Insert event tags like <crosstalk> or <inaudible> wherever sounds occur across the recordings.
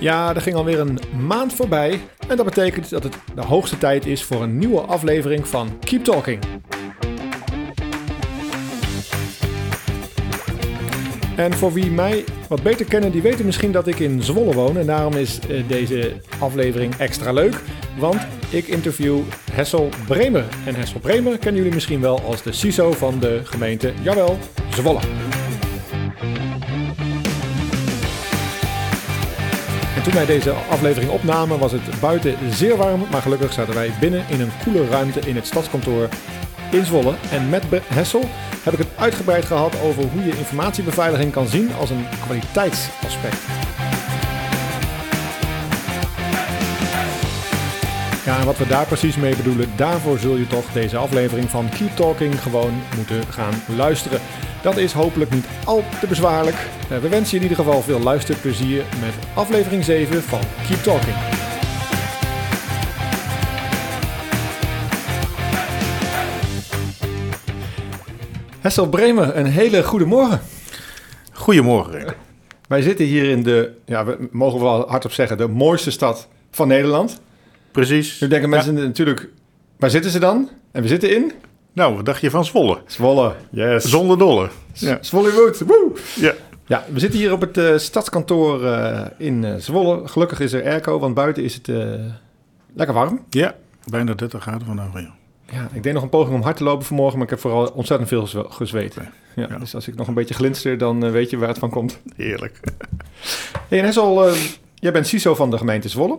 Ja, er ging alweer een maand voorbij en dat betekent dat het de hoogste tijd is voor een nieuwe aflevering van Keep Talking. En voor wie mij wat beter kennen, die weten misschien dat ik in Zwolle woon. En daarom is eh, deze aflevering extra leuk. Want ik interview Hessel Bremer. En Hessel Bremer kennen jullie misschien wel als de CISO van de gemeente, jawel, Zwolle. En toen wij deze aflevering opnamen was het buiten zeer warm. Maar gelukkig zaten wij binnen in een koele ruimte in het stadskantoor in Zwolle. En met Hessel heb ik het uitgebreid gehad over hoe je informatiebeveiliging kan zien als een kwaliteitsaspect. Ja, en wat we daar precies mee bedoelen, daarvoor zul je toch deze aflevering van Keep Talking gewoon moeten gaan luisteren. Dat is hopelijk niet al te bezwaarlijk. Eh, We wensen je in ieder geval veel luisterplezier met aflevering 7 van Keep Talking. Hessel Bremer, een hele goede morgen. Goedemorgen, Rick. Wij zitten hier in de, ja, we mogen wel hardop zeggen, de mooiste stad van Nederland. Precies. Nu denken mensen natuurlijk, waar zitten ze dan? En we zitten in Nou, wat dacht je van Zwolle? Zwolle. Yes. Zonder dolle. Ja. Zwollywood. Woe! ja. Ja, we zitten hier op het eh, stadskantoor eh, in eh, Zwolle. Gelukkig is er airco, want buiten is het lekker warm. Ja, bijna 30 graden vandaag. Ja. Ja, ik deed nog een poging om hard te lopen vanmorgen, maar ik heb vooral ontzettend veel gezwe- gezweet. Ja, Ja. Dus als ik nog een beetje glinster, dan weet je waar het van komt. Heerlijk. Hey, en Hessel, jij bent CISO van de gemeente Zwolle.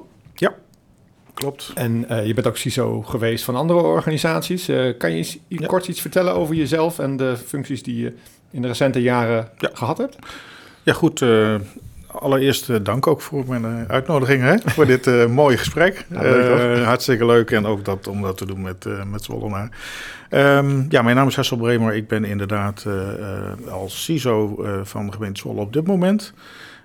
Klopt. En eh, je bent ook CISO geweest van andere organisaties. Eh, kan je eens, Ja. kort iets vertellen over jezelf en de functies die je in de recente jaren Ja. gehad hebt? Ja, goed. eh, allereerst dank ook voor mijn uitnodiging hè, voor dit <laughs> mooie gesprek. Ja, leuk, hartstikke leuk en ook dat, om dat te doen met, met Zwollenaar. Ehm, ja, mijn naam is Hessel Bremer. Ik ben inderdaad als CISO van de gemeente Zwolle op dit moment.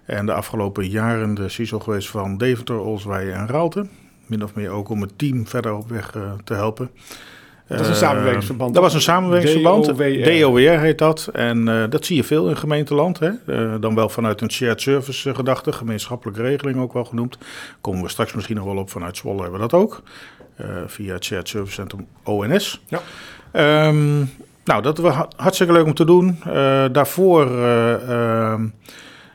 En de afgelopen jaren de CISO geweest van Deventer, Olsweijen en Raalte. Min of meer ook om het team verder op weg eh, te helpen. Dat is een Eh, samenwerkingsverband, Dat was een samenwerkingsverband. DOWR. DOWR heet dat. En eh, dat zie je veel in gemeenteland. Hè? Dan wel vanuit een shared service gedachte. Gemeenschappelijke regeling ook wel genoemd. Komen we straks misschien nog wel op. Vanuit Zwolle hebben we dat ook. Via het shared service centrum ONS. Ja. Ehm, nou, dat was ha- hartstikke leuk om te doen. Daarvoor eh, ehm,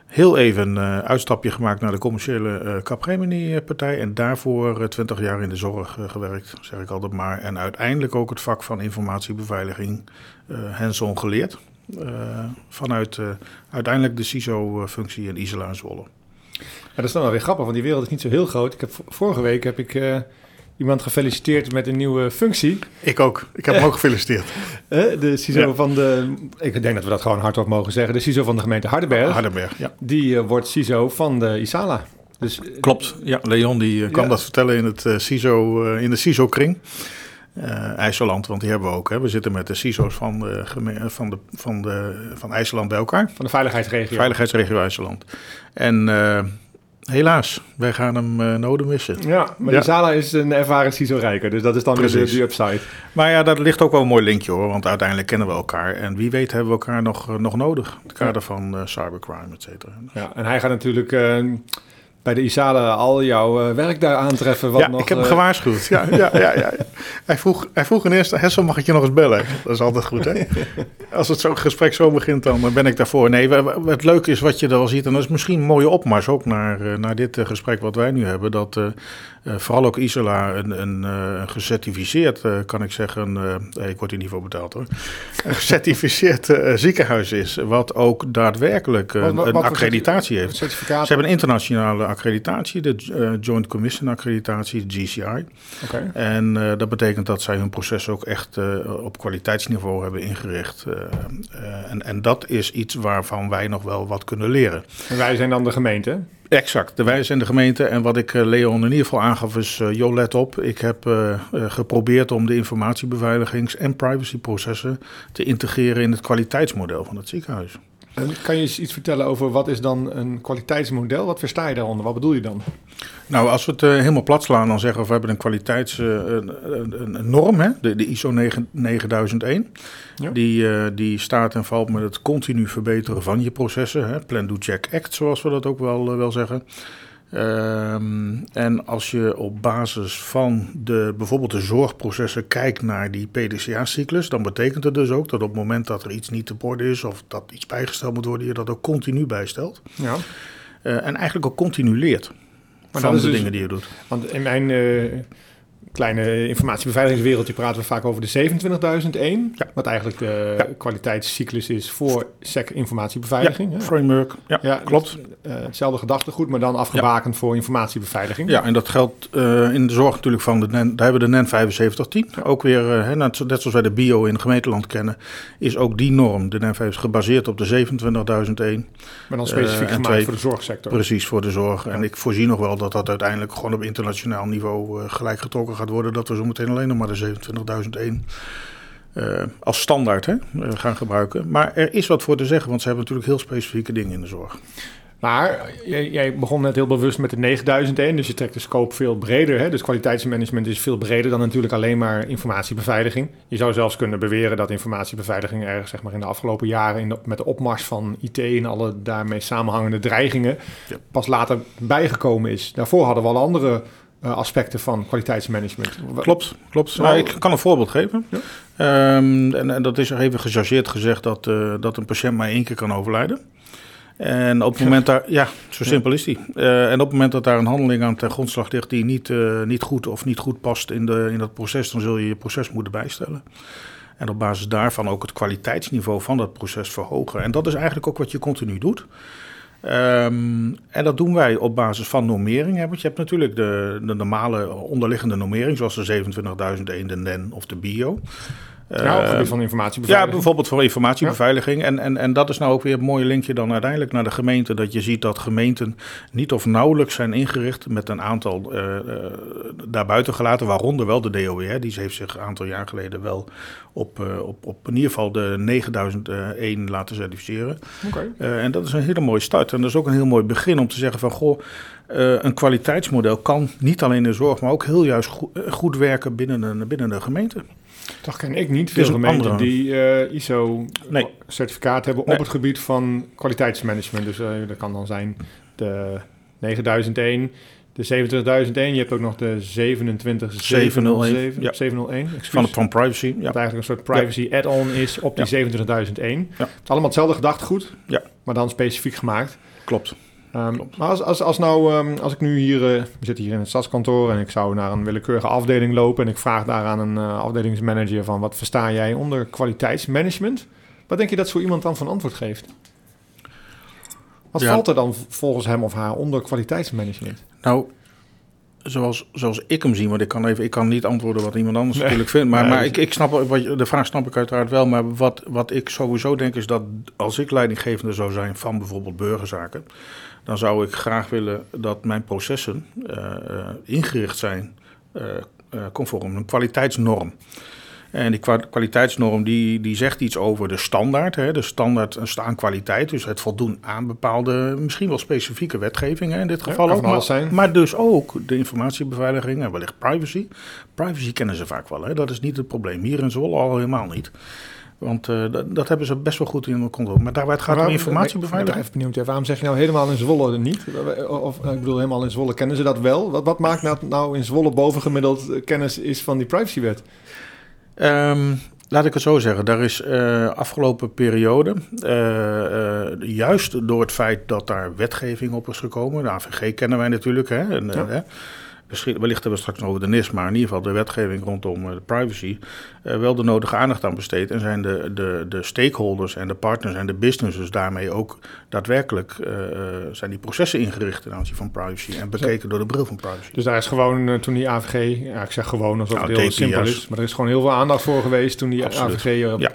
heel even een uitstapje gemaakt naar de commerciële eh Capgemini-partij. En daarvoor eh, 20 jaar in de zorg eh, gewerkt, zeg ik altijd maar. En uiteindelijk ook het vak van informatiebeveiliging eh hands-on geleerd. Eh, vanuit eh, uiteindelijk de CISO-functie in Isela en Zwolle. Ja, dat is dan wel weer grappig, want die wereld is niet zo heel groot. Ik heb, vorige week heb ik eh, iemand gefeliciteerd met een nieuwe functie. Ik ook. Ik heb hem ook gefeliciteerd. <laughs> Eh, de CISO Ja. van de, ik denk dat we dat gewoon hardop mogen zeggen, de CISO van de gemeente Hardenberg. Hardenberg, ja. Die eh, wordt CISO van de ISALA. Dus eh, Klopt. Ja, Leon die kan Ja. dat vertellen in, het, CISO, in de CISO-kring. Eh IJsseland, want die hebben we ook. Hè. We zitten met de CISO's van, de, geme- van, de, van, de, van IJsseland bij elkaar. van de veiligheidsregio. Veiligheidsregio IJsseland. En eh, helaas, wij gaan hem eh nodig missen. Ja, maar Ja. ISALA is een ervaren CISO-rijker, dus dat is dan weer de, Precies. de upside. Maar ja, daar ligt ook wel een mooi linkje hoor. Want uiteindelijk kennen we elkaar. En wie weet hebben we elkaar nog, eh, nog nodig. In het kader van eh, cybercrime, et cetera. Ja, en hij gaat natuurlijk bij de ISALA al jouw eh, werk daar aantreffen. Wat ja, nog, ik heb hem eh, gewaarschuwd. Ja, ja, ja, ja. Hij, vroeg, hij vroeg in eerste, Hessel, mag ik je nog eens bellen? Dat is altijd goed, hè? <laughs> Als het zo, gesprek zo begint, dan eh, ben ik daarvoor. Nee, het leuke is wat je er al ziet, en dat is misschien een mooie opmars ook naar, naar dit gesprek wat wij nu hebben, dat vooral ook Isola een, een, eh, een gecertificeerd, eh, kan ik zeggen, eh, ik word hier niet voor betaald hoor, <laughs> een gecertificeerd eh, ziekenhuis is, wat ook daadwerkelijk eh, Wat- wat- een wat accreditatie heeft. Ze hebben een internationale accreditatie, de eh, Joint Commission accreditatie, de GCI. Oké. En eh, dat betekent dat zij hun proces ook echt eh, op kwaliteitsniveau hebben ingericht. Eh, eh, en, en dat is iets waarvan wij nog wel wat kunnen leren. En wij zijn dan de gemeente. Exact, de wijze en de gemeente. En wat ik eh, Leon in ieder geval aangaf is, eh joh, let op. Ik heb eh, geprobeerd om de informatiebeveiligings- en privacyprocessen te integreren in het kwaliteitsmodel van het ziekenhuis. En kan je eens iets vertellen over wat is dan een kwaliteitsmodel? Wat versta je daaronder? Wat bedoel je dan? Nou, als we het uh, helemaal plat slaan, dan zeggen we we hebben een kwaliteitsnorm, uh, de, de, ISO 9, 9001. Ja. Die, uh, die staat en valt met het continu verbeteren van je processen. Hè? Plan, do, check, act, zoals we dat ook wel, wel zeggen. Um, en als je op basis van de, bijvoorbeeld de zorgprocessen kijkt naar die PDCA-cyclus, dan betekent het dus ook dat op het moment dat er iets niet te borden is of dat iets bijgesteld moet worden, je dat ook continu bijstelt. Ja. Uh, en eigenlijk ook continu leert maar van de dus, dingen die je doet. Want in mijn uh, kleine informatiebeveiligingswereldje praten we vaak over de 27.001. Ja. Wat eigenlijk de ja. kwaliteitscyclus is voor SEC informatiebeveiliging. Ja, framework, ja, klopt. Uh, hetzelfde gedachtegoed, maar dan afgebakend voor informatiebeveiliging. Ja, en dat geldt uh, in de zorg natuurlijk van de NEN, daar hebben we de NEN 7510. Ook weer, uh, net zoals wij de bio in gemeenteland kennen, is ook die norm, de NEN 5 gebaseerd op de 27.001. Maar dan specifiek gemaakt twee, voor de zorgsector. Precies, voor de zorg. En ik voorzie nog wel dat dat uiteindelijk gewoon op internationaal niveau gelijk getrokken gaat worden, dat we zo meteen alleen nog maar de 27.001 uh, als standaard hè, uh, gaan gebruiken. Maar er is wat voor te zeggen, want ze hebben natuurlijk heel specifieke dingen in de zorg. Maar jij, jij begon net heel bewust met de 9001, dus je trekt de scope veel breder. Hè? Dus kwaliteitsmanagement is veel breder dan natuurlijk alleen maar informatiebeveiliging. Je zou zelfs kunnen beweren dat informatiebeveiliging ergens zeg maar, in de afgelopen jaren in de, met de opmars van IT en alle daarmee samenhangende dreigingen ja. pas later bijgekomen is. Daarvoor hadden we al andere uh, aspecten van kwaliteitsmanagement. Klopt, klopt. Nou, ik kan een voorbeeld geven. Ja? Um, en, en, dat is er even gechargeerd gezegd dat, uh, dat een patiënt maar één keer kan overlijden. En op het moment daar, ja, zo simpel is die. Uh, en op het moment dat daar een handeling aan ten grondslag ligt die niet, niet goed of niet goed past in, de, in dat proces, dan zul je je proces moeten bijstellen. En op basis daarvan ook het kwaliteitsniveau van dat proces verhogen. En dat is eigenlijk ook wat je continu doet. Um, en dat doen wij op basis van normering. Hè? Want je hebt natuurlijk de, de normale onderliggende normering, zoals de 27.001, de NEN of de BIO. Ja, op gebied van informatiebeveiliging. Ja, bijvoorbeeld voor informatiebeveiliging. En, en, en dat is nou ook weer een mooi linkje dan uiteindelijk naar de gemeente. Dat je ziet dat gemeenten niet of nauwelijks zijn ingericht met een aantal uh, uh, daarbuiten gelaten. Waaronder wel de DOW. Die heeft zich een aantal jaar geleden wel op, uh, op, op in ieder geval de 9001 laten certificeren. Okay. en dat is een hele mooie start. En dat is ook een heel mooi begin om te zeggen van goh. Een kwaliteitsmodel kan niet alleen in de zorg, maar ook heel juist goed, goed werken binnen een, binnen een gemeente. Toch ken ik niet veel gemeenten die uh, ISO-certificaat hebben op het gebied van kwaliteitsmanagement. Dus uh, dat kan dan zijn de 9001, de 27001. Je hebt ook nog de 27701. Ja. 701 van, van privacy. Ja. Dat eigenlijk een soort privacy add-on is op die ja. 27001. Ja. Het is allemaal hetzelfde gedachtegoed, ja. maar dan specifiek gemaakt. Klopt. Um, maar als, als, als, nou, um, als ik nu hier, uh, we zitten hier in het stadskantoor en ik zou naar een willekeurige afdeling lopen en ik vraag daar aan een uh, afdelingsmanager van wat versta jij onder kwaliteitsmanagement? Wat denk je dat zo iemand dan van antwoord geeft? Wat ja. valt er dan volgens hem of haar onder kwaliteitsmanagement? Nou, zoals, zoals ik hem zie, want ik kan, even, ik kan niet antwoorden wat iemand anders nee. natuurlijk vindt. Maar, nee, maar ik, ik snap, wat, de vraag snap ik uiteraard wel. Maar wat, wat ik sowieso denk is dat als ik leidinggevende zou zijn van bijvoorbeeld burgerzaken dan zou ik graag willen dat mijn processen uh, ingericht zijn uh, conform een kwaliteitsnorm. En die kwaliteitsnorm die, die zegt iets over de standaard. Hè, de standaard staan kwaliteit, dus het voldoen aan bepaalde, misschien wel specifieke wetgevingen in dit geval. Ja, ook, maar, zijn. maar dus ook de informatiebeveiliging en wellicht privacy. Privacy kennen ze vaak wel, hè, dat is niet het probleem. Hier in Zwolle al helemaal niet. Want uh, dat, dat, hebben ze best wel goed in de controle. Maar daarbij gaat het om informatiebeveiliging. Ik ben even benieuwd. Waarom zeg je nou helemaal in Zwolle niet? Of ik bedoel, helemaal in Zwolle kennen ze dat wel? Wat, wat maakt nou, nou in Zwolle bovengemiddeld kennis is van die privacywet? Um, laat ik het zo zeggen. Daar is uh, afgelopen periode, uh, juist door het feit dat daar wetgeving op is gekomen. De AVG kennen wij natuurlijk. Hè, en, ja. Wellicht hebben we straks nog over de NIS, maar in ieder geval de wetgeving rondom eh, de privacy, uh, wel de nodige aandacht aan besteed. En zijn de, de, de stakeholders en de partners en de businesses daarmee ook daadwerkelijk uh, zijn die processen ingericht ten aanzien van privacy en bekeken door de bril van privacy. Dus daar is gewoon toen die AVG, ja, ik zeg gewoon alsof nou, het heel simpel is, maar er is gewoon heel veel aandacht voor geweest toen die Absoluut. AVG op ja.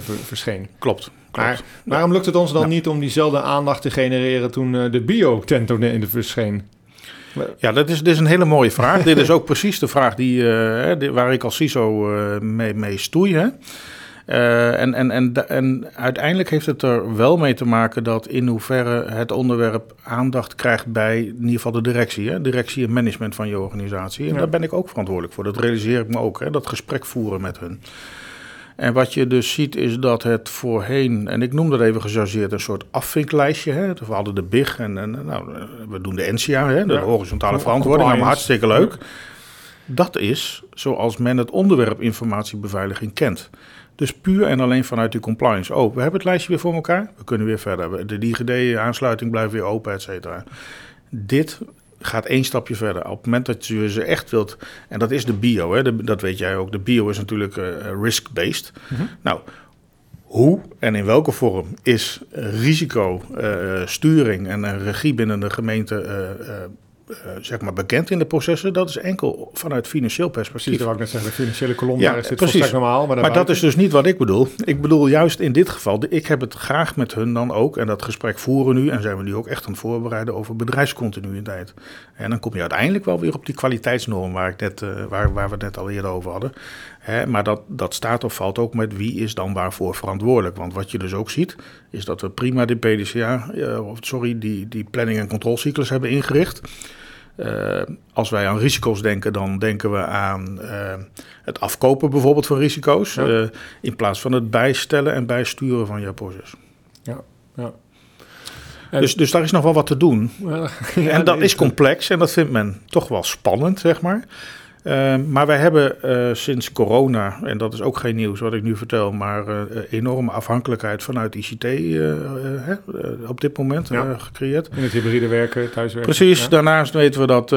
ver, verscheen. Klopt. Maar waarom lukt het ons dan niet om diezelfde aandacht te genereren toen de bio-tentonelen verscheen? Ja, dat is, dit is een hele mooie vraag. dit is ook precies de vraag die, uh, waar ik als CISO uh, mee, mee stoei. Hè? Uh, en, en, en, en uiteindelijk heeft het er wel mee te maken dat in hoeverre het onderwerp aandacht krijgt bij in ieder geval de directie, hè? directie en management van je organisatie. En daar ben ik ook verantwoordelijk voor. Dat realiseer ik me ook, hè? dat gesprek voeren met hun. En wat je dus ziet is dat het voorheen, en ik noem dat even gechargeerd, een soort afvinklijstje. Hè? We hadden de BIG en, en nou, we doen de NCA, hè? de horizontale verantwoording, allemaal hartstikke leuk. Dat is zoals men het onderwerp informatiebeveiliging kent. Dus puur en alleen vanuit die compliance. Oh, we hebben het lijstje weer voor elkaar. We kunnen weer verder. De DigiD-aansluiting blijft weer open, et cetera. Dit gaat één stapje verder. Op het moment dat je ze echt wilt, en dat is de bio, hè, dat weet jij ook. De bio is natuurlijk uh, risk-based. Mhm. Nou, hoe en in welke vorm is risicosturing uh, en regie binnen de gemeente uh, zeg maar bekend in de processen. Dat is enkel vanuit financieel perspectief. Precies, wou ik net zeggen. De financiële kolom, ja, daar is dit precies. normaal. Maar, maar dat is dus niet wat ik bedoel. Ik bedoel juist in dit geval, ik heb het graag met hun dan ook. En dat gesprek voeren nu. En zijn we nu ook echt aan het voorbereiden over bedrijfscontinuïteit. En dan kom je uiteindelijk wel weer op die kwaliteitsnorm waar, ik net, uh, waar, waar we het net al eerder over hadden. Hè, maar dat, dat staat of valt ook met wie is dan waarvoor verantwoordelijk. Want wat je dus ook ziet, is dat we prima de PDCA, uh, sorry, die, die planning- en controlecyclus hebben ingericht. Uh, als wij aan risico's denken, dan denken we aan uh, het afkopen bijvoorbeeld van risico's. Ja. Uh, in plaats van het bijstellen en bijsturen van jouw proces. Ja, ja. Dus, dus daar is nog wel wat te doen. Ja, <laughs> en dat is complex en dat vindt men toch wel spannend, zeg maar. Uh, maar wij hebben uh, sinds corona, en dat is ook geen nieuws wat ik nu vertel, maar uh, enorme afhankelijkheid vanuit ICT op dit moment ja. gecreëerd. In het hybride werken, thuiswerken. Precies, ja. daarnaast weten we dat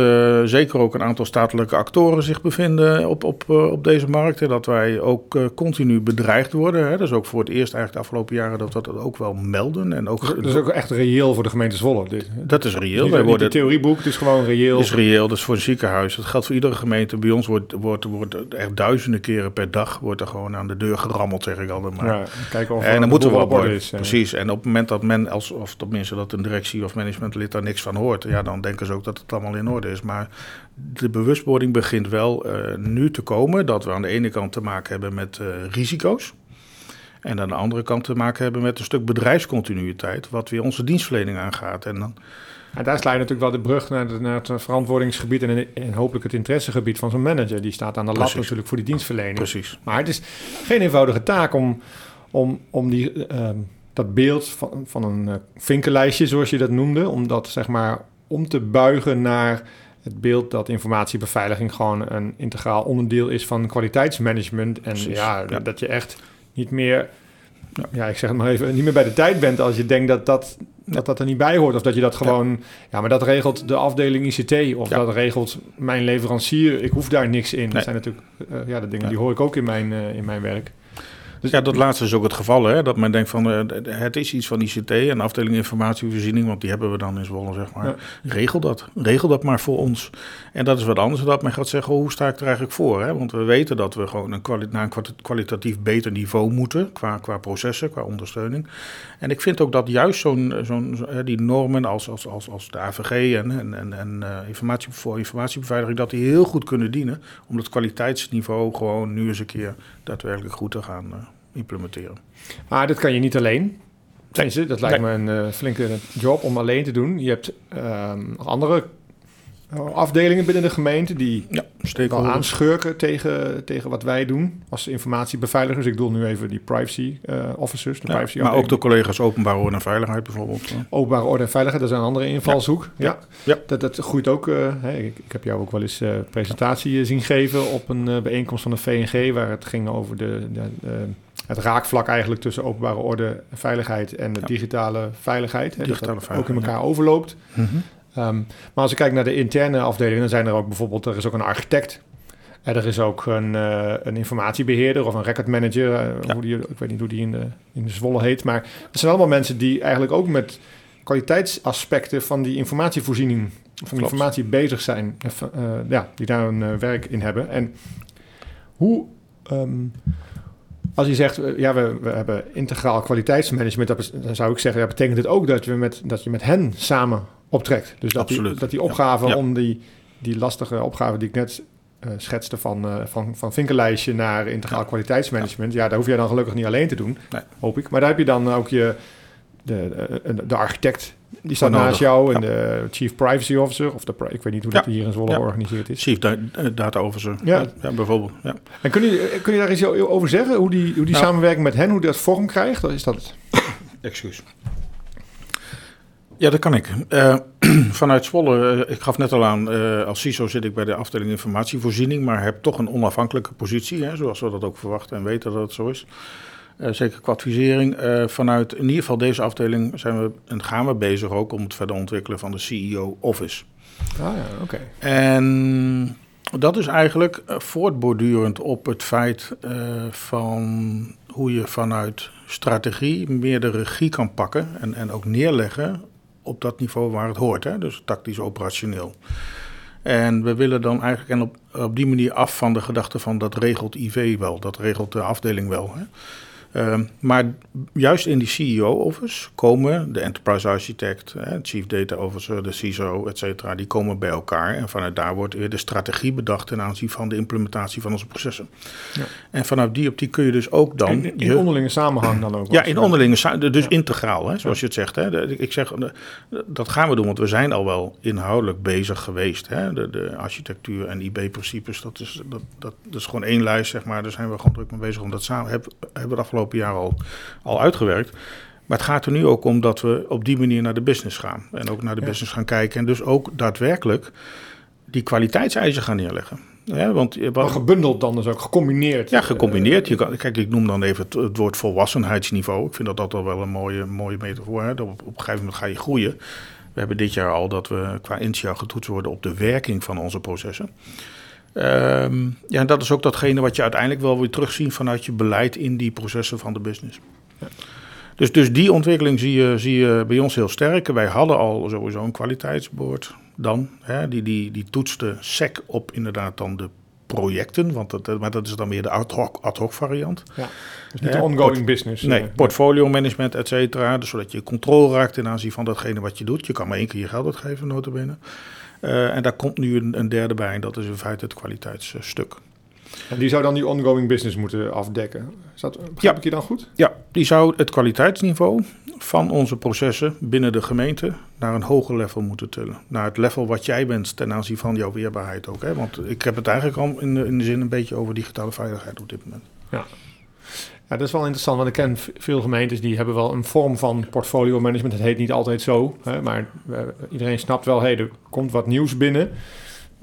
zeker ook een aantal statelijke actoren zich bevinden op, op, op deze markt. En dat wij ook continu bedreigd worden. Hè. Dat is ook voor het eerst eigenlijk de afgelopen jaren dat we dat ook wel melden. En ook, dat is ook echt reëel voor de gemeente Zwolle. Dit. Dat is reëel. Wij worden, het theorieboek, het is gewoon reëel. Het is reëel, dat is voor een ziekenhuis. Dat geldt voor iedere gemeente bij ons wordt, wordt, wordt echt duizenden keren per dag wordt er gewoon aan de deur gerammeld, zeg ik altijd maar. Ja, kijken of en dan moeten we op orde is. Precies. En op het moment dat men, als, of tenminste dat een directie of managementlid daar niks van hoort, ja, dan denken ze ook dat het allemaal in orde is. Maar de bewustwording begint wel uh, nu te komen dat we aan de ene kant te maken hebben met uh, risico's. En aan de andere kant te maken hebben met een stuk bedrijfscontinuïteit, wat weer onze dienstverlening aangaat. En dan en daar sla je natuurlijk wel de brug naar, de, naar het verantwoordingsgebied en, en, hopelijk het interessegebied van zo'n manager. Die staat aan de lat natuurlijk voor die dienstverlening. Precies. Maar het is geen eenvoudige taak om, om, om die, uh, dat beeld van, van een uh, vinkenlijstje, zoals je dat noemde, om dat zeg maar om te buigen naar het beeld dat informatiebeveiliging gewoon een integraal onderdeel is van kwaliteitsmanagement. En ja, ja, dat je echt niet meer ja, ik zeg het maar even, niet meer bij de tijd bent als je denkt dat dat, dat, dat er niet bij hoort. Of dat je dat gewoon, ja, maar dat regelt de afdeling ICT of dat regelt mijn leverancier. Ik hoef daar niks in. Dat zijn natuurlijk uh, ja, de dingen die hoor ik ook in mijn, uh, in mijn werk. Dus ja, dat laatste is ook het geval. Hè? Dat men denkt van uh, het is iets van ICT en afdeling informatievoorziening, want die hebben we dan in Zwolle, zeg maar. Ja. Regel dat. Regel dat maar voor ons. En dat is wat anders dan dat men gaat zeggen, hoe sta ik er eigenlijk voor? Hè? Want we weten dat we gewoon een kwali naar een kwalitatief beter niveau moeten qua, qua processen, qua ondersteuning. En ik vind ook dat juist zo'n, zo'n, die normen als, als, als, als de AVG en, en, en, en uh, informatie, voor informatiebeveiliging, dat die heel goed kunnen dienen om dat kwaliteitsniveau gewoon nu eens een keer daadwerkelijk goed te gaan uh, implementeren. Maar dat kan je niet alleen. Tenminste, dat lijkt nee. me een uh, flinke job om alleen te doen. Je hebt um, andere afdelingen binnen de gemeente die ja, wel aanschurken tegen, tegen wat wij doen als informatiebeveiligers. Ik bedoel nu even die privacy uh, officers. De ja, privacy maar ook de collega's openbare orde en veiligheid bijvoorbeeld. Openbare orde en veiligheid, dat is een andere invalshoek. Ja. Dat, dat groeit ook. Uh, hè, ik, ik, heb jou ook wel eens uh, presentatie zien geven op een bijeenkomst van de VNG, waar het ging over de, de het raakvlak eigenlijk tussen openbare orde en veiligheid en de digitale veiligheid. Hè, digitale dat veiligheid, ook in elkaar overloopt. Mm -hmm. Um, maar als ik kijk naar de interne afdelingen, dan zijn er ook bijvoorbeeld, er is ook een architect. En er is ook een, uh, een informatiebeheerder of een record manager. Uh, ja. hoe die, ik weet niet hoe die in de, in de Zwolle heet. Maar het zijn allemaal mensen die eigenlijk ook met kwaliteitsaspecten van die informatievoorziening, van informatie bezig zijn. Uh, ja, die daar een werk in hebben. En hoe, um, als je zegt, ja, we, we hebben integraal kwaliteitsmanagement, dan zou ik zeggen, ja, betekent het ook dat, we met, dat je met hen samen optrekt. Dus dat die, dat die opgave ja. om die, die lastige opgave die ik net uh, schetste van, uh, van, van vinkerlijstje naar integraal kwaliteitsmanagement. Ja. daar hoef jij dan gelukkig niet alleen te doen, nee. hoop ik. Maar daar heb je dan ook je, de, de, de architect, die staat naast jou en de Chief Privacy Officer, of de, ik weet niet hoe dat hier in Zwolle georganiseerd is. Chief Data Officer, ja. bijvoorbeeld. Ja. En kun je, kun je daar iets over zeggen, hoe die, hoe die nou. samenwerking met hen, hoe dat vorm krijgt? Is dat... Excuus. Ja, dat kan ik. Uh, <clears throat> vanuit Zwolle, uh, ik gaf net al aan, uh, als CISO zit ik bij de afdeling informatievoorziening, maar heb toch een onafhankelijke positie, hè, zoals we dat ook verwachten en weten dat het zo is. zeker qua advisering. vanuit in ieder geval deze afdeling zijn we en gaan we bezig ook om het verder ontwikkelen van de CEO Office. Ah ja, oké. En dat is eigenlijk voortbordurend op het feit van hoe je vanuit strategie meer de regie kan pakken en, en ook neerleggen op dat niveau waar het hoort, hè? dus tactisch operationeel. En we willen dan eigenlijk en op, op die manier af van de gedachte van dat regelt IV wel, dat regelt de afdeling wel. Hè? Ehm, maar juist in die CEO-office komen de enterprise architect, chief data officer, de CISO, et cetera, die komen bij elkaar. En vanuit daar wordt weer de strategie bedacht ten aanzien van de implementatie van onze processen. Ja. En vanuit die optiek kun je dus ook dan... In, in onderlinge samenhang dan ook? Ja, in onderlinge samenhang, dus integraal, hè, zoals je het zegt. Hè. Ik zeg, dat gaan we doen, want we zijn al wel inhoudelijk bezig geweest. Hè. De, de architectuur en IB-principes, dat is, dat, dat, dat, is gewoon één lijst, zeg maar. Daar zijn we gewoon druk mee bezig om dat samen... Hebben, hebben we afgelopen jaar al, al uitgewerkt. Maar het gaat er nu ook om dat we op die manier naar de business gaan. En ook naar de business gaan kijken. En dus ook daadwerkelijk die kwaliteitseisen gaan neerleggen. Ja, want, maar gebundeld dan dus ook, gecombineerd. Ja, gecombineerd. Je kan, kijk, ik noem dan even het, woord volwassenheidsniveau. Ik vind dat dat al wel een mooie, mooie metafoor. Hè? Op, op een gegeven moment ga je groeien. We hebben dit jaar al dat we qua initiaal getoetst worden op de werking van onze processen. Um, ja, en dat is ook datgene wat je uiteindelijk wel weer terugziet vanuit je beleid in die processen van de business. Ja. Dus, dus die ontwikkeling zie je, zie je bij ons heel sterk. Wij hadden al sowieso een kwaliteitsboord dan. Hè, die, die, die toetste SEC op inderdaad dan de projecten, want dat, maar dat is dan meer de ad hoc, ad hoc variant. Ja, dus niet de ongoing business. Nee, uh, portfolio management, et cetera. Dus zodat je controle raakt ten aanzien van datgene wat je doet. Je kan maar één keer je geld uitgeven, notabene. Uh, en daar komt nu een, een, derde bij en dat is in feite het kwaliteitsstuk. En die zou dan die ongoing business moeten afdekken. Is dat, begrijp ik je dan goed? Ja, die zou het kwaliteitsniveau van onze processen binnen de gemeente naar een hoger level moeten tillen. Naar het level wat jij bent ten aanzien van jouw weerbaarheid ook. Hè? Want ik heb het eigenlijk al in de, in de zin een beetje over digitale veiligheid op dit moment. Ja. Ja, dat is wel interessant, want ik ken veel gemeentes die hebben wel een vorm van portfolio management. Het heet niet altijd zo, hè, maar iedereen snapt wel, hey, er komt wat nieuws binnen.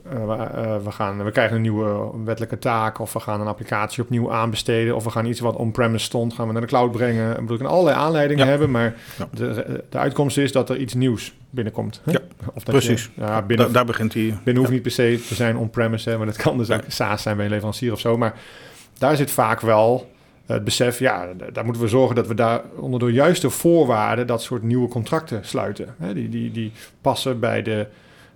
Uh, we, uh, we, gaan, we krijgen een nieuwe wettelijke taak, of we gaan een applicatie opnieuw aanbesteden, of we gaan iets wat on-premise stond, gaan we naar de cloud brengen. Ik bedoel, ik kan allerlei aanleidingen hebben, maar ja. de, de uitkomst is dat er iets nieuws binnenkomt. Hè? Ja, of dat precies. Je, ja, binnen, daar begint hij. Binnen hoeft niet per se te zijn on-premise, maar dat kan dus ook SaaS zijn bij een leverancier of zo. Maar daar zit vaak wel het besef, ja, daar moeten we zorgen dat we daar onder de juiste voorwaarden dat soort nieuwe contracten sluiten. Hè, die, die, die passen bij de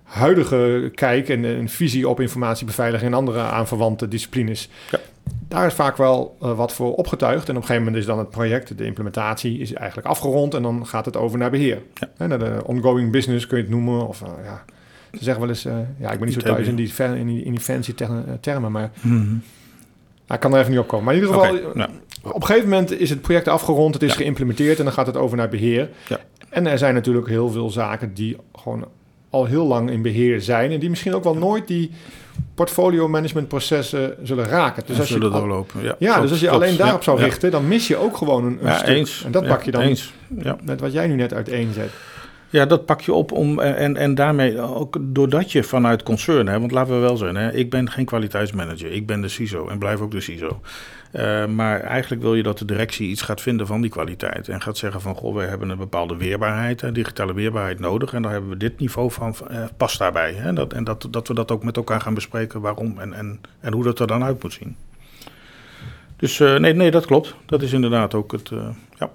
huidige kijk en een visie op informatiebeveiliging en andere aanverwante disciplines. Ja. Daar is vaak wel uh, wat voor opgetuigd. En op een gegeven moment is dan het project, de implementatie, is eigenlijk afgerond. En dan gaat het over naar beheer. Ja. En naar de ongoing business kun je het noemen. Of uh, ja, ze zeggen wel eens, uh, ja, ik ben niet zo thuis in die, in die, in die fancy termen, maar... Mm -hmm. ik kan er even niet op komen. Maar in ieder geval, okay, nou. op een gegeven moment is het project afgerond, het is ja. geïmplementeerd en dan gaat het over naar beheer. Ja. En er zijn natuurlijk heel veel zaken die gewoon al heel lang in beheer zijn en die misschien ook wel nooit die portfolio management processen zullen raken. Dus als zullen je doorlopen. Ja, ja dus als je alleen daarop zou richten, dan mis je ook gewoon een, een ja, stuk. Eens. En dat pak je dan eens. met wat jij nu net uiteenzet. Ja, dat pak je op om, en, en daarmee ook doordat je vanuit concern, hè, want laten we wel zijn, hè, ik ben geen kwaliteitsmanager, ik ben de CISO en blijf ook de CISO. Uh, maar eigenlijk wil je dat de directie iets gaat vinden van die kwaliteit. En gaat zeggen van, goh, we hebben een bepaalde weerbaarheid, hè, digitale weerbaarheid nodig. En daar hebben we dit niveau van, uh, past daarbij. Hè, dat, en dat, dat we dat ook met elkaar gaan bespreken waarom en, en, en hoe dat er dan uit moet zien. Dus nee, nee, dat klopt. Dat is inderdaad ook het, ja.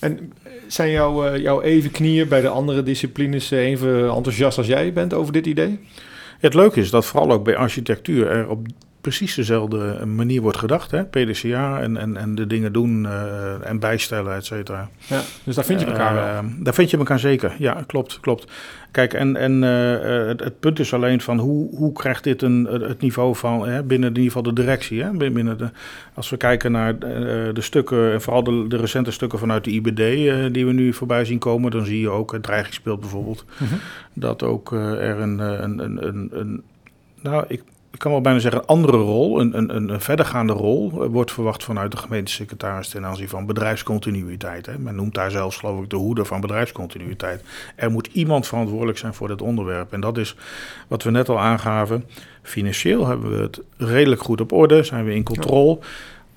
En zijn jouw, uh, jouw even knieën bij de andere disciplines even enthousiast als jij bent over dit idee? Het leuke is dat vooral ook bij architectuur er op precies dezelfde manier wordt gedacht. Hè? PDCA en, en, en de dingen doen uh, en bijstellen, et cetera. Ja, dus daar vind je elkaar wel? Uh, daar vind je elkaar zeker, ja, klopt, klopt. Kijk, en, en uh, het, het, punt is alleen van hoe, hoe krijgt dit een, het niveau van hè, binnen in ieder geval de directie. Hè? Binnen de, als we kijken naar uh, de stukken, en vooral de, de, recente stukken vanuit de IBD die we nu voorbij zien komen, dan zie je ook het dreigingsbeeld bijvoorbeeld. Mm -hmm. Dat ook er een, een, een, een nou, ik, ik kan wel bijna zeggen, een andere rol, een, een, een verdergaande rol, uh, wordt verwacht vanuit de gemeentesecretaris ten aanzien van bedrijfscontinuïteit. Hè. Men noemt daar zelfs, geloof ik, de hoeder van bedrijfscontinuïteit. Er moet iemand verantwoordelijk zijn voor dit onderwerp. En dat is wat we net al aangaven. Financieel hebben we het redelijk goed op orde, zijn we in controle.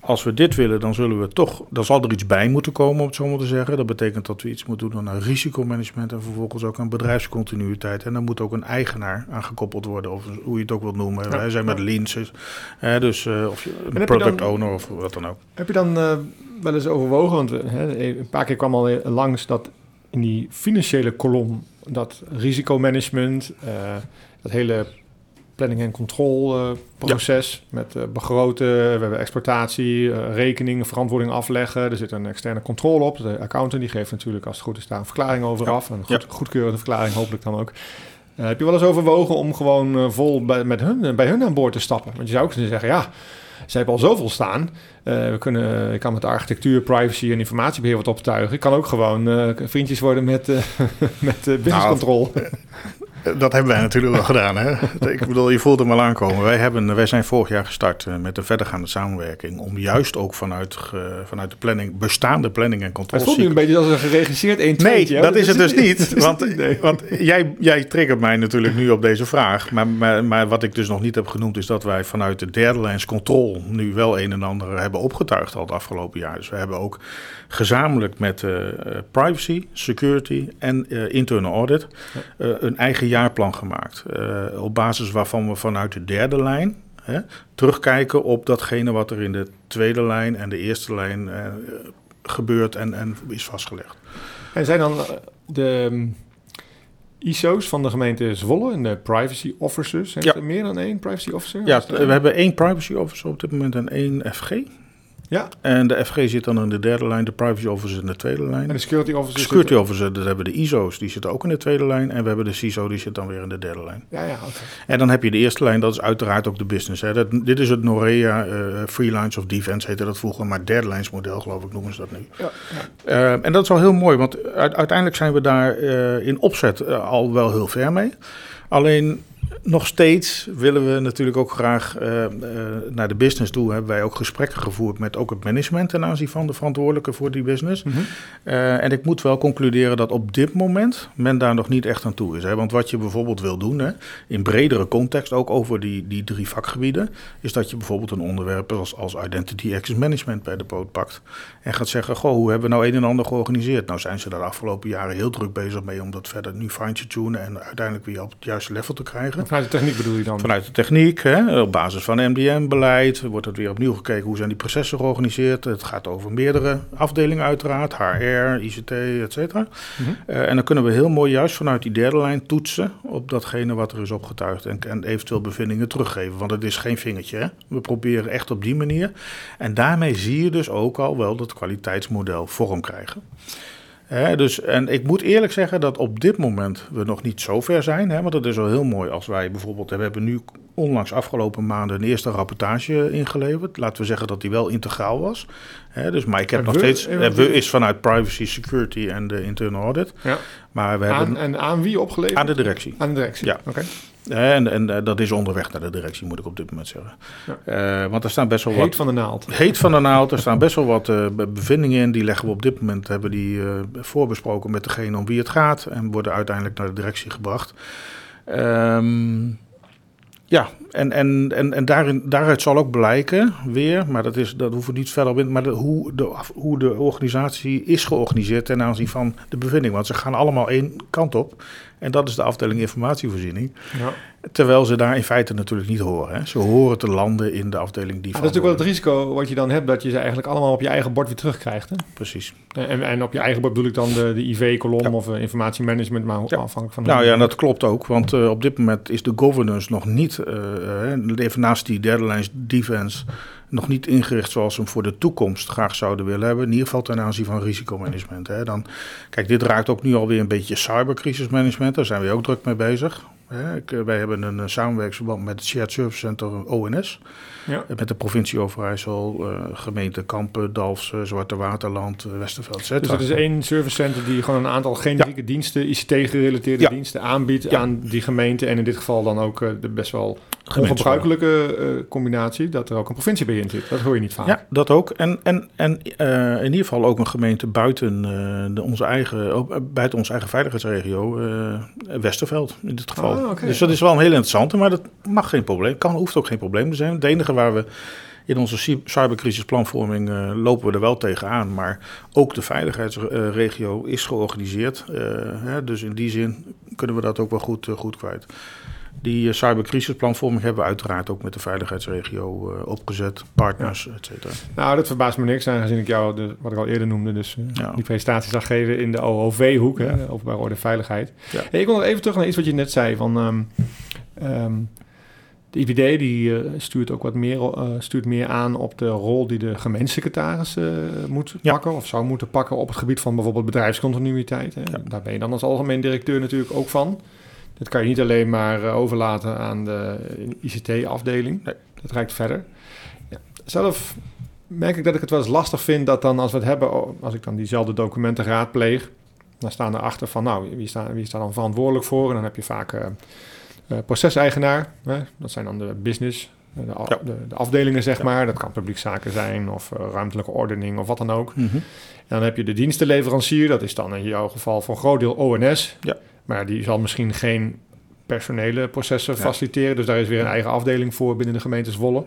Als we dit willen, dan zullen we toch, dan zal er iets bij moeten komen, om het zo maar te zeggen. Dat betekent dat we iets moeten doen aan risicomanagement en vervolgens ook aan bedrijfscontinuïteit. En dan moet ook een eigenaar aan gekoppeld worden, of hoe je het ook wilt noemen. Ja. Wij zijn met leans, dus uh, of een product dan, owner of wat dan ook. Heb je dan uh, wel eens overwogen, want hè, een paar keer kwam al langs dat in die financiële kolom, dat risicomanagement, uh, dat hele planning- en controlproces ja. met uh, begroten, we hebben exploitatie, uh, rekeningen, verantwoording afleggen. Er zit een externe controle op. De accountant die geeft natuurlijk als het goed is daar een verklaring over ja. af. Een goed, goedkeurende verklaring hopelijk dan ook. Uh, heb je wel eens overwogen om gewoon vol bij, met hun, bij hun aan boord te stappen? Want je zou ook kunnen zeggen, ja, ze hebben al zoveel staan. we kunnen, ik kan met architectuur, privacy en informatiebeheer wat optuigen. Ik kan ook gewoon vriendjes worden met, <laughs> met business nou, control. Dat hebben wij natuurlijk wel gedaan. Hè? <laughs> Ik bedoel, je voelt hem al aankomen. Wij, hebben, wij zijn vorig jaar gestart eh, met een verdergaande samenwerking. Om juist ook vanuit, vanuit de planning, bestaande planning en controle. Het voelt nu een beetje als een geregisseerd 1 Nee, dat, dat is het dus niet. <laughs> Want, nee. want jij, jij triggert mij natuurlijk nu op deze vraag. Maar, maar, maar, wat ik dus nog niet heb genoemd, is dat wij vanuit de derde lijns controle nu wel een en ander hebben opgetuigd al het afgelopen jaar. Dus we hebben ook gezamenlijk met uh, privacy, security en uh, internal audit een eigen jaarplan gemaakt. Uh, op basis waarvan we vanuit de derde lijn hè, terugkijken op datgene wat er in de tweede lijn en de eerste lijn uh, gebeurt en, en is vastgelegd. En zijn dan de um, ISO's van de gemeente Zwolle en de privacy officers? Heeft ja. er meer dan één privacy officer? Ja, we hebben één privacy officer op dit moment en één FG. Ja. En de FG zit dan in de derde lijn, de privacy officer in de tweede lijn. En de security officer? Security zit... officer, dat hebben de ISO's, die zitten ook in de tweede lijn. En we hebben de CISO, die zit dan weer in de derde lijn. Ja, ja, okay. En dan heb je de eerste lijn, dat is uiteraard ook de business. Hè. Dat, dit is het Norea uh, Free Lines of Defense, heette dat vroeger, maar derde lijns model, geloof ik, noemen ze dat nu. Ja, ja. Uh, en dat is wel heel mooi, want uiteindelijk zijn we daar uh, in opzet al wel heel ver mee. Alleen nog steeds willen we natuurlijk ook graag uh, uh, naar de business toe. Hebben wij ook gesprekken gevoerd met ook het management ten aanzien van de verantwoordelijke voor die business. Mm -hmm. uh, en ik moet wel concluderen dat op dit moment men daar nog niet echt aan toe is. Hè? Want wat je bijvoorbeeld wil doen, hè, in bredere context, ook over die, die drie vakgebieden, is dat je bijvoorbeeld een onderwerp als, als Identity Access Management bij de poot pakt. En gaat zeggen, goh, hoe hebben we nou een en ander georganiseerd? Nou zijn ze daar de afgelopen jaren heel druk bezig mee om dat verder nu fine te tunen en uiteindelijk weer op het juiste level te krijgen. <laughs> Vanuit de techniek bedoel je dan? Vanuit de techniek, hè, op basis van MDM-beleid wordt het weer opnieuw gekeken hoe zijn die processen georganiseerd. Het gaat over meerdere afdelingen uiteraard, HR, ICT, et cetera. Mm -hmm. uh, en dan kunnen we heel mooi juist vanuit die derde lijn toetsen op datgene wat er is opgetuigd en, en eventueel bevindingen teruggeven. Want het is geen vingertje, hè. we proberen echt op die manier. En daarmee zie je dus ook al wel dat kwaliteitsmodel vorm krijgen. He, dus, en ik moet eerlijk zeggen dat op dit moment we nog niet zo ver zijn. Hè, want het is wel heel mooi als wij bijvoorbeeld... We hebben nu onlangs afgelopen maanden een eerste rapportage ingeleverd. Laten we zeggen dat die wel integraal was. He, dus, maar ik heb en nog we, steeds... En we is vanuit privacy, security en de internal audit. Ja. Maar we aan, hebben, en aan wie opgeleverd? Aan de directie. Aan de directie, ja. oké. Okay. En, en, en dat is onderweg naar de directie, moet ik op dit moment zeggen. Ja. Uh, want er staan best wel heet wat... van de naald. Heet van de naald. Er staan best wel wat uh, bevindingen in. Die leggen we op dit moment, hebben die uh, voorbesproken met degene om wie het gaat. En worden uiteindelijk naar de directie gebracht. Um, ja, en, en, en, en daarin, daaruit zal ook blijken weer, maar dat, is, dat hoeven we niet verder op in, maar de, hoe, de, hoe de organisatie is georganiseerd ten aanzien van de bevinding. Want ze gaan allemaal één kant op. En dat is de afdeling informatievoorziening. Ja. Terwijl ze daar in feite natuurlijk niet horen. Hè. Ze horen te landen in de afdeling die Dat is natuurlijk wel het risico wat je dan hebt, dat je ze eigenlijk allemaal op je eigen bord weer terugkrijgt. Hè? Precies. En, en op je eigen bord bedoel ik dan de, de IV-kolom ja. of uh, informatiemanagement, maar ja. afhankelijk van... Nou ja, dat klopt ook, want uh, op dit moment is de governance nog niet uh, uh, even naast die derde lijn defense nog niet ingericht zoals we hem voor de toekomst graag zouden willen hebben. In ieder geval ten aanzien van risicomanagement. Hè. Dan, kijk, dit raakt ook nu alweer een beetje cybercrisismanagement. Daar zijn we ook druk mee bezig. Hè. Wij hebben een samenwerkingsverband met het Shared Service Center ONS. Ja. Met de provincie Overijssel, uh, gemeente Kampen, Dalfsen, Zwarte Waterland, uh, Westerveld, etc. Dus het is één servicecenter die gewoon een aantal generieke diensten, ICT-gerelateerde diensten aanbiedt aan die gemeente. En in dit geval dan ook uh, de best wel ongebruikelijke combinatie dat er ook een provincie bij in zit. Dat hoor je niet vaak. Ja, dat ook. En, en, en in ieder geval ook een gemeente buiten, de, onze, eigen, buiten onze eigen veiligheidsregio, Westerveld in dit geval. Ah, okay. Dus dat is wel een heel interessante, maar dat mag geen probleem. Kan, hoeft ook geen probleem te zijn. Het enige waar we in onze cybercrisisplanvorming uh, lopen we er wel tegenaan. Maar ook de veiligheidsregio is georganiseerd. Uh, hè, dus in die zin kunnen we dat ook wel goed, uh, goed kwijt. Die cybercrisisplanvorming hebben we uiteraard ook met de veiligheidsregio opgezet, partners, ja. et cetera. Nou, dat verbaast me niks, aangezien ik jou, de, wat ik al eerder noemde, dus ja. die presentatie zag geven in de OOV-hoek, ja. openbare orde veiligheid. Hey, ik wil nog even terug naar iets wat je net zei, van... Um, um, de IVD die, uh, stuurt ook wat meer, uh, stuurt meer aan op de rol die de gemeentesecretaris uh, moet ja. pakken of zou moeten pakken op het gebied van bijvoorbeeld bedrijfscontinuïteit. Hè. Ja. Daar ben je dan als algemeen directeur natuurlijk ook van. Dat kan je niet alleen maar overlaten aan de ICT-afdeling. Nee. Dat reikt verder. Ja. Zelf merk ik dat ik het wel eens lastig vind dat dan als we het hebben, als ik dan diezelfde documenten raadpleeg, dan staan erachter van nou, wie staat, wie staat dan verantwoordelijk voor? En dan heb je vaak uh, proceseigenaar, hè, dat zijn dan de business, eh, de, ja. de, de afdelingen zeg ja. maar. Dat kan publiekzaken zijn of uh, ruimtelijke ordening of wat dan ook. Mm -hmm. En dan heb je de dienstenleverancier, dat is dan in jouw geval voor een groot deel ONS. Ja. Maar die zal misschien geen personele processen ja. faciliteren. Dus daar is weer een eigen afdeling voor binnen de gemeente Zwolle.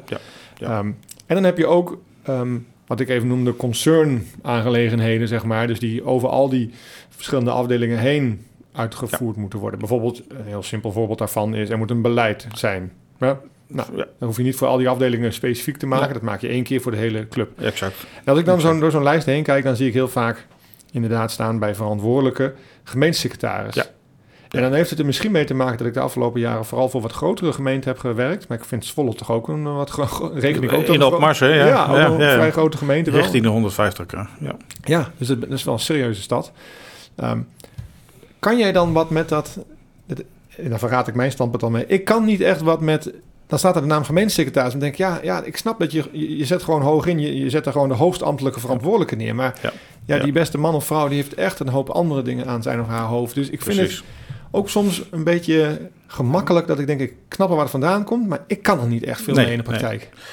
Ja. Um, en dan heb je ook um, wat ik even noemde concern-aangelegenheden, zeg maar. Dus die over al die verschillende afdelingen heen uitgevoerd ja. moeten worden. Bijvoorbeeld, een heel simpel voorbeeld daarvan is, er moet een beleid zijn. Ja? Nou, ja. dan hoef je niet voor al die afdelingen specifiek te maken. Dat maak je één keer voor de hele club. Exact. En als ik dan zo door zo'n lijst heen kijk, dan zie ik heel vaak inderdaad staan bij verantwoordelijke gemeentesecretaris. En dan heeft het er misschien mee te maken dat ik de afgelopen jaren vooral voor wat grotere gemeenten heb gewerkt. Maar ik vind Zwolle toch ook een wat rekening ook In Opmars, hè? Ja, ja, vrij grote gemeente. Richting de 150 k Ja, ja dus het, dat is wel een serieuze stad. Um, kan jij dan wat met dat... En dan verraad ik mijn standpunt al mee. Ik kan niet echt wat met... Dan staat er de naam gemeentesecretaris. En denk ik, ja, ja, ik snap dat je... Je zet gewoon hoog in. Je, je zet er gewoon de hoogstambtelijke verantwoordelijke neer. Maar ja. ja, die beste man of vrouw... die heeft echt een hoop andere dingen aan zijn of haar hoofd. Dus ik vind Precies. het ook soms een beetje gemakkelijk... dat ik denk, ik knap waar het vandaan komt... maar ik kan er niet echt veel nee, mee in de praktijk. Nee.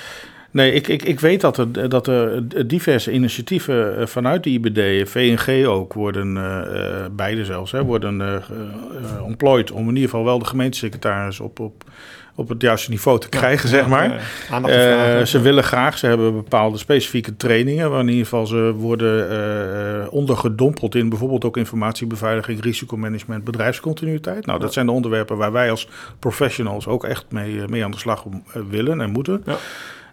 Nee, ik, ik, ik weet dat er, dat er diverse initiatieven eh, vanuit de IBD, VNG ook, worden, uh, beide zelfs, hè, worden uh, ontplooid om in ieder geval wel de gemeentesecretaris op, op, op het juiste niveau te krijgen, ja, zeg maar. Ja, ze willen graag, ze hebben bepaalde specifieke trainingen, waar in ieder geval ze worden ondergedompeld in bijvoorbeeld ook informatiebeveiliging, risicomanagement, bedrijfscontinuïteit. Nou, dat zijn de onderwerpen waar wij als professionals ook echt mee, mee aan de slag willen en moeten. Ja.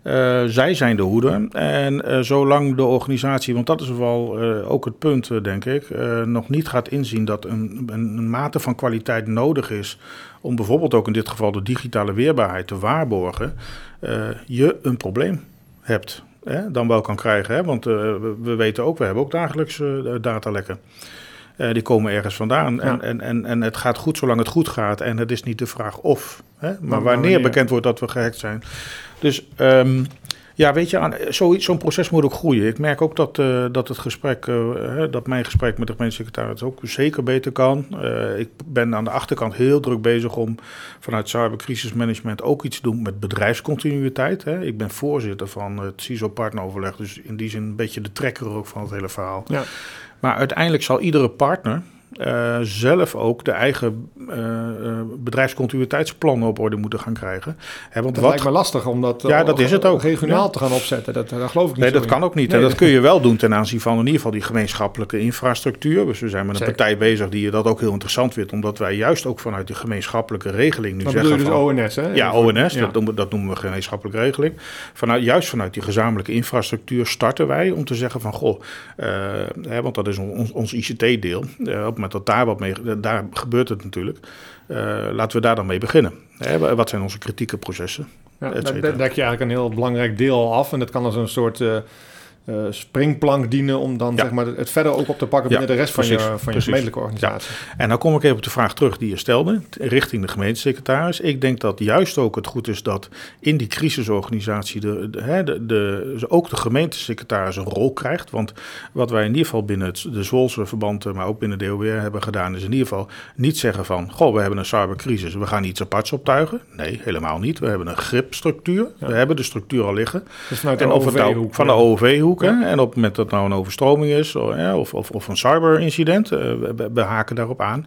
Uh, zij zijn de hoeder. En uh, zolang de organisatie, want dat is wel uh, ook het punt, denk ik, nog niet gaat inzien dat een, een, mate van kwaliteit nodig is om bijvoorbeeld ook in dit geval de digitale weerbaarheid te waarborgen, je een probleem hebt. Hè, dan wel kan krijgen. Hè? Want we, we, weten ook, we hebben ook dagelijks datalekken. Uh, die komen ergens vandaan. Ja. En, en, en, en het gaat goed zolang het goed gaat. En het is niet de vraag of, hè, maar, maar wanneer, wanneer bekend wordt dat we gehackt zijn. Dus um, ja, weet je, zo'n zo proces moet ook groeien. Ik merk ook dat, uh, dat het gesprek, uh, dat mijn gesprek met de gemeentesecretaris ook zeker beter kan. Uh, ik ben aan de achterkant heel druk bezig om vanuit cybercrisismanagement ook iets te doen met bedrijfscontinuïteit. Hè. Ik ben voorzitter van het CISO-partneroverleg, dus in die zin een beetje de trekker ook van het hele verhaal. Ja. Maar uiteindelijk zal iedere partner uh, zelf ook de eigen uh, bedrijfscontinuïteitsplannen op orde moeten gaan krijgen. Want dat wat, lijkt me lastig om dat, ja, dat is het ook. regionaal ja. te gaan opzetten. Dat, dat geloof ik niet. Nee, dat in. kan ook niet. Nee, en dat kun <laughs> je wel doen ten aanzien van in ieder geval die gemeenschappelijke infrastructuur. Dus we zijn met een Zeker. partij bezig die dat ook heel interessant vindt, omdat wij juist ook vanuit die gemeenschappelijke regeling nu dat zeggen. Dus van, ONS, hè? Ja, ONS, ja. Dat, noemen, dat noemen we gemeenschappelijke regeling. Vanuit, juist vanuit die gezamenlijke infrastructuur starten wij om te zeggen van goh, uh, hè, want dat is ons, ons ICT-deel. Op moment dat daar wat mee, daar gebeurt het natuurlijk. Uh, laten we daar dan mee beginnen. Hè, wat zijn onze kritieke processen? Ja, daar dek je eigenlijk een heel belangrijk deel af. En dat kan als een soort uh, uh, springplank dienen om dan zeg maar, het verder ook op te pakken binnen de rest van je, van je gemeentelijke organisatie. En dan kom ik even op de vraag terug die je stelde richting de gemeentesecretaris. Ik denk dat juist ook het goed is dat in die crisisorganisatie de, de, de, de ook de gemeentesecretaris een rol krijgt. Want wat wij in ieder geval binnen het, de Zwolse verband, maar ook binnen de DOW hebben gedaan, is in ieder geval niet zeggen van, goh, we hebben een cybercrisis, we gaan iets aparts optuigen. Nee, helemaal niet. We hebben een gripstructuur. We hebben de structuur al liggen. Dus vanuit de OV-hoek. Van de En op het moment dat het nou een overstroming is of, of, of een cyberincident, uh, we, we, haken daarop aan.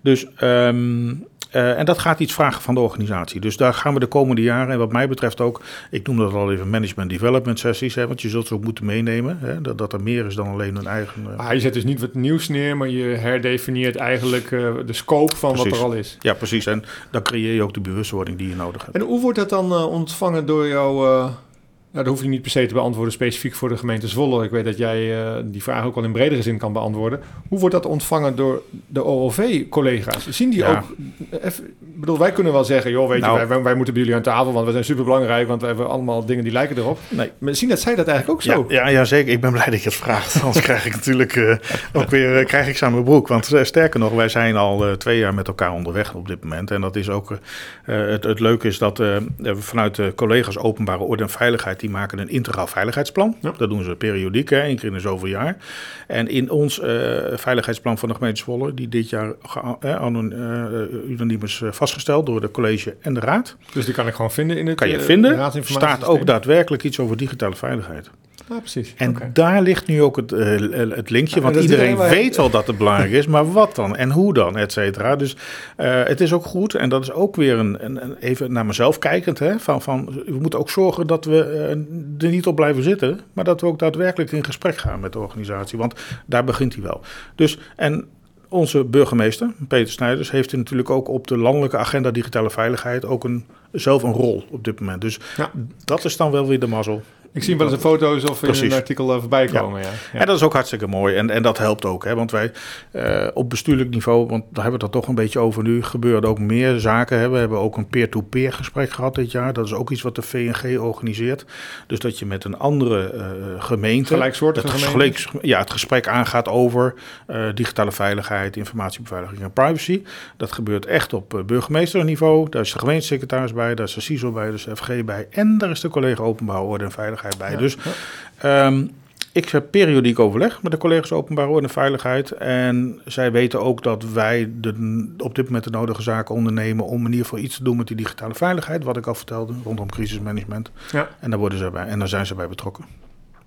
Dus, um, uh, en dat gaat iets vragen van de organisatie. Dus daar gaan we de komende jaren, en wat mij betreft ook, ik noem dat al even management development sessies, hè, want je zult ze ook moeten meenemen, hè, dat, dat er meer is dan alleen een eigen... Uh... Ah, je zet dus niet wat nieuws neer, maar je herdefinieert eigenlijk uh, de scope van precies. wat er al is. Ja, precies. En dan creëer je ook de bewustwording die je nodig hebt. En hoe wordt dat dan ontvangen door jouw nou, dat hoef je niet per se te beantwoorden specifiek voor de gemeente Zwolle. Ik weet dat jij uh, die vraag ook wel in bredere zin kan beantwoorden. Hoe wordt dat ontvangen door de OOV-collega's? Zien die ja. ook... Even, ik bedoel, wij kunnen wel zeggen... joh, weet nou, je, wij, wij, moeten bij jullie aan tafel... want we zijn superbelangrijk... want we hebben allemaal dingen die lijken erop. Nee. Maar zien dat zij dat eigenlijk ook zo? Ja, ja, ja zeker. Ik ben blij dat je het vraagt. Anders krijg ik natuurlijk uh, <laughs> ook weer... Uh, krijg ik ze aan mijn broek. Want sterker nog, wij zijn al twee jaar met elkaar onderweg op dit moment. En dat is ook... het, het leuke is dat vanuit de collega's Openbare Orde en Veiligheid die maken een integraal veiligheidsplan. Ja. Dat doen ze periodiek, hè, één keer in zoveel jaar. En in ons uh, veiligheidsplan van de gemeente Zwolle, die dit jaar uh, unaniem is vastgesteld door de college en de raad. Dus die kan ik gewoon vinden in het Kan je vinden, staat ook daadwerkelijk iets over digitale veiligheid. Ah, precies. En okay. daar ligt nu ook het, uh, het linkje, want iedereen weet wel dat het belangrijk is, maar wat dan en hoe dan, et cetera. Dus uh, het is ook goed, en dat is ook weer een, een, even naar mezelf kijkend, hè, van, van we moeten ook zorgen dat we uh, er niet op blijven zitten, maar dat we ook daadwerkelijk in gesprek gaan met de organisatie, want daar begint hij wel. Dus, en onze burgemeester, Peter Snijders, heeft natuurlijk ook op de landelijke agenda digitale veiligheid ook een, zelf een rol op dit moment. Dus ja. dat is dan wel weer de mazzel. Ik zie wel eens in foto's of Precies. in een artikel voorbij komen. Ja. Ja. En dat is ook hartstikke mooi. En, en dat helpt ook. Hè, want wij uh, op bestuurlijk niveau, want daar hebben we het er toch een beetje over nu, gebeuren ook meer zaken. Hè. We hebben ook een peer-to-peer gesprek gehad dit jaar. Dat is ook iets wat de VNG organiseert. Dus dat je met een andere uh, gemeente... Gelijksoortige het gelijk, Ja, het gesprek aangaat over uh, digitale veiligheid, informatiebeveiliging en privacy. Dat gebeurt echt op burgemeesterniveau. Daar is de gemeentesecretaris bij, daar is de CISO bij, is de FG bij. En daar is de collega Openbouw, Orde en Veiligheid bij. Ja, dus um, ik heb periodiek overleg met de collega's Openbare Orde en Veiligheid. En zij weten ook dat wij de, op dit moment de nodige zaken ondernemen om in ieder geval iets te doen met die digitale veiligheid. Wat ik al vertelde rondom crisismanagement. Ja. En daar worden ze bij en daar zijn ze bij betrokken.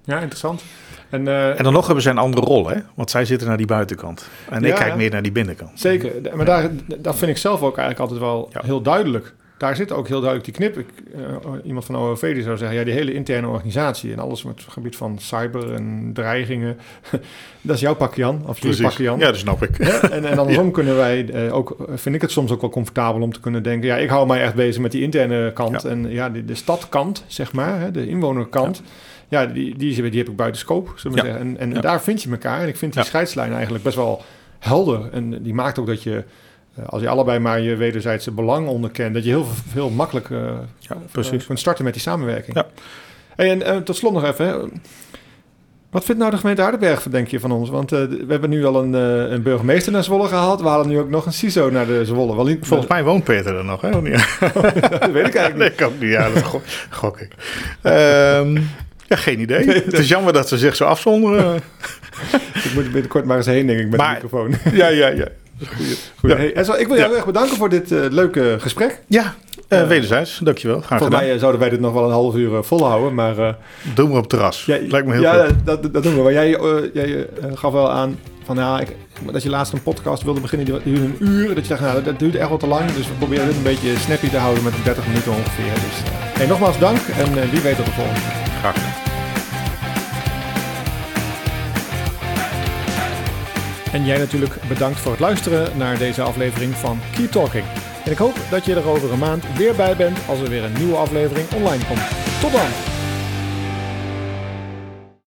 Ja, interessant. En, uh, en dan nog hebben zij een andere rol, hè? Want zij zitten naar die buitenkant. En ja, ik kijk meer naar die binnenkant. Zeker. Maar daar, dat vind ik zelf ook eigenlijk altijd wel heel duidelijk daar zit ook heel duidelijk die knip. Ik, uh, iemand van OOV die zou zeggen, ja, die hele interne organisatie en alles met het gebied van cyber en dreigingen, <laughs> dat is jouw pak Jan, of jullie pak Jan. Ja, dat snap ik. Ja, en, en andersom <laughs> ja. kunnen wij uh, ook, vind ik het soms ook wel comfortabel om te kunnen denken, ja, ik hou mij echt bezig met die interne kant ja. en ja, de, de stadkant, zeg maar, hè, de inwonerkant. Ja, die, die, die heb ik buiten scope, zeggen. En, en daar vind je elkaar. En ik vind die scheidslijn eigenlijk best wel helder. En die maakt ook dat je als je allebei maar je wederzijdse belang onderkent, dat je heel veel makkelijker uh, ja, precies. kunt starten met die samenwerking. Ja. Hey, en uh, tot slot nog even, hè. wat vindt nou de gemeente Aardenberg, denk je, van ons? Want we hebben nu al een, een, burgemeester naar Zwolle gehaald, we halen nu ook nog een CISO naar de Zwolle. Wel Volgens mij woont Peter er nog, hè? <laughs> dat weet ik eigenlijk niet. Nee, <laughs> ik ook niet, ja, dat gok, gok ik. Um, ja, geen idee. Het is jammer dat ze zich zo afzonderen. <laughs> ik moet binnenkort maar eens heen, denk ik, met maar, de microfoon. ja, ja, ja. Goeie. Goeie. Ja. Hey, ik wil jou ja. erg bedanken voor dit uh, leuke gesprek. Ja, uh, wederzijds. Dankjewel. Graag Volgens mij zouden wij dit nog wel een half uur uh, volhouden, maar... Uh, doen we op het terras. Ja, Lijkt me heel ja, goed. Dat, dat doen we. Maar jij, jij gaf wel aan van, ja, ik, dat je laatst een podcast wilde beginnen, die duurde een uur. Dat je dacht, nou, dat duurt echt wel te lang. Dus we proberen dit een beetje snappy te houden met 30 minuten ongeveer. Dus hey, nogmaals dank en wie weet tot de volgende. Graag gedaan. En jij natuurlijk bedankt voor het luisteren naar deze aflevering van Keep Talking. En ik hoop dat je er over een maand weer bij bent als er weer een nieuwe aflevering online komt. Tot dan!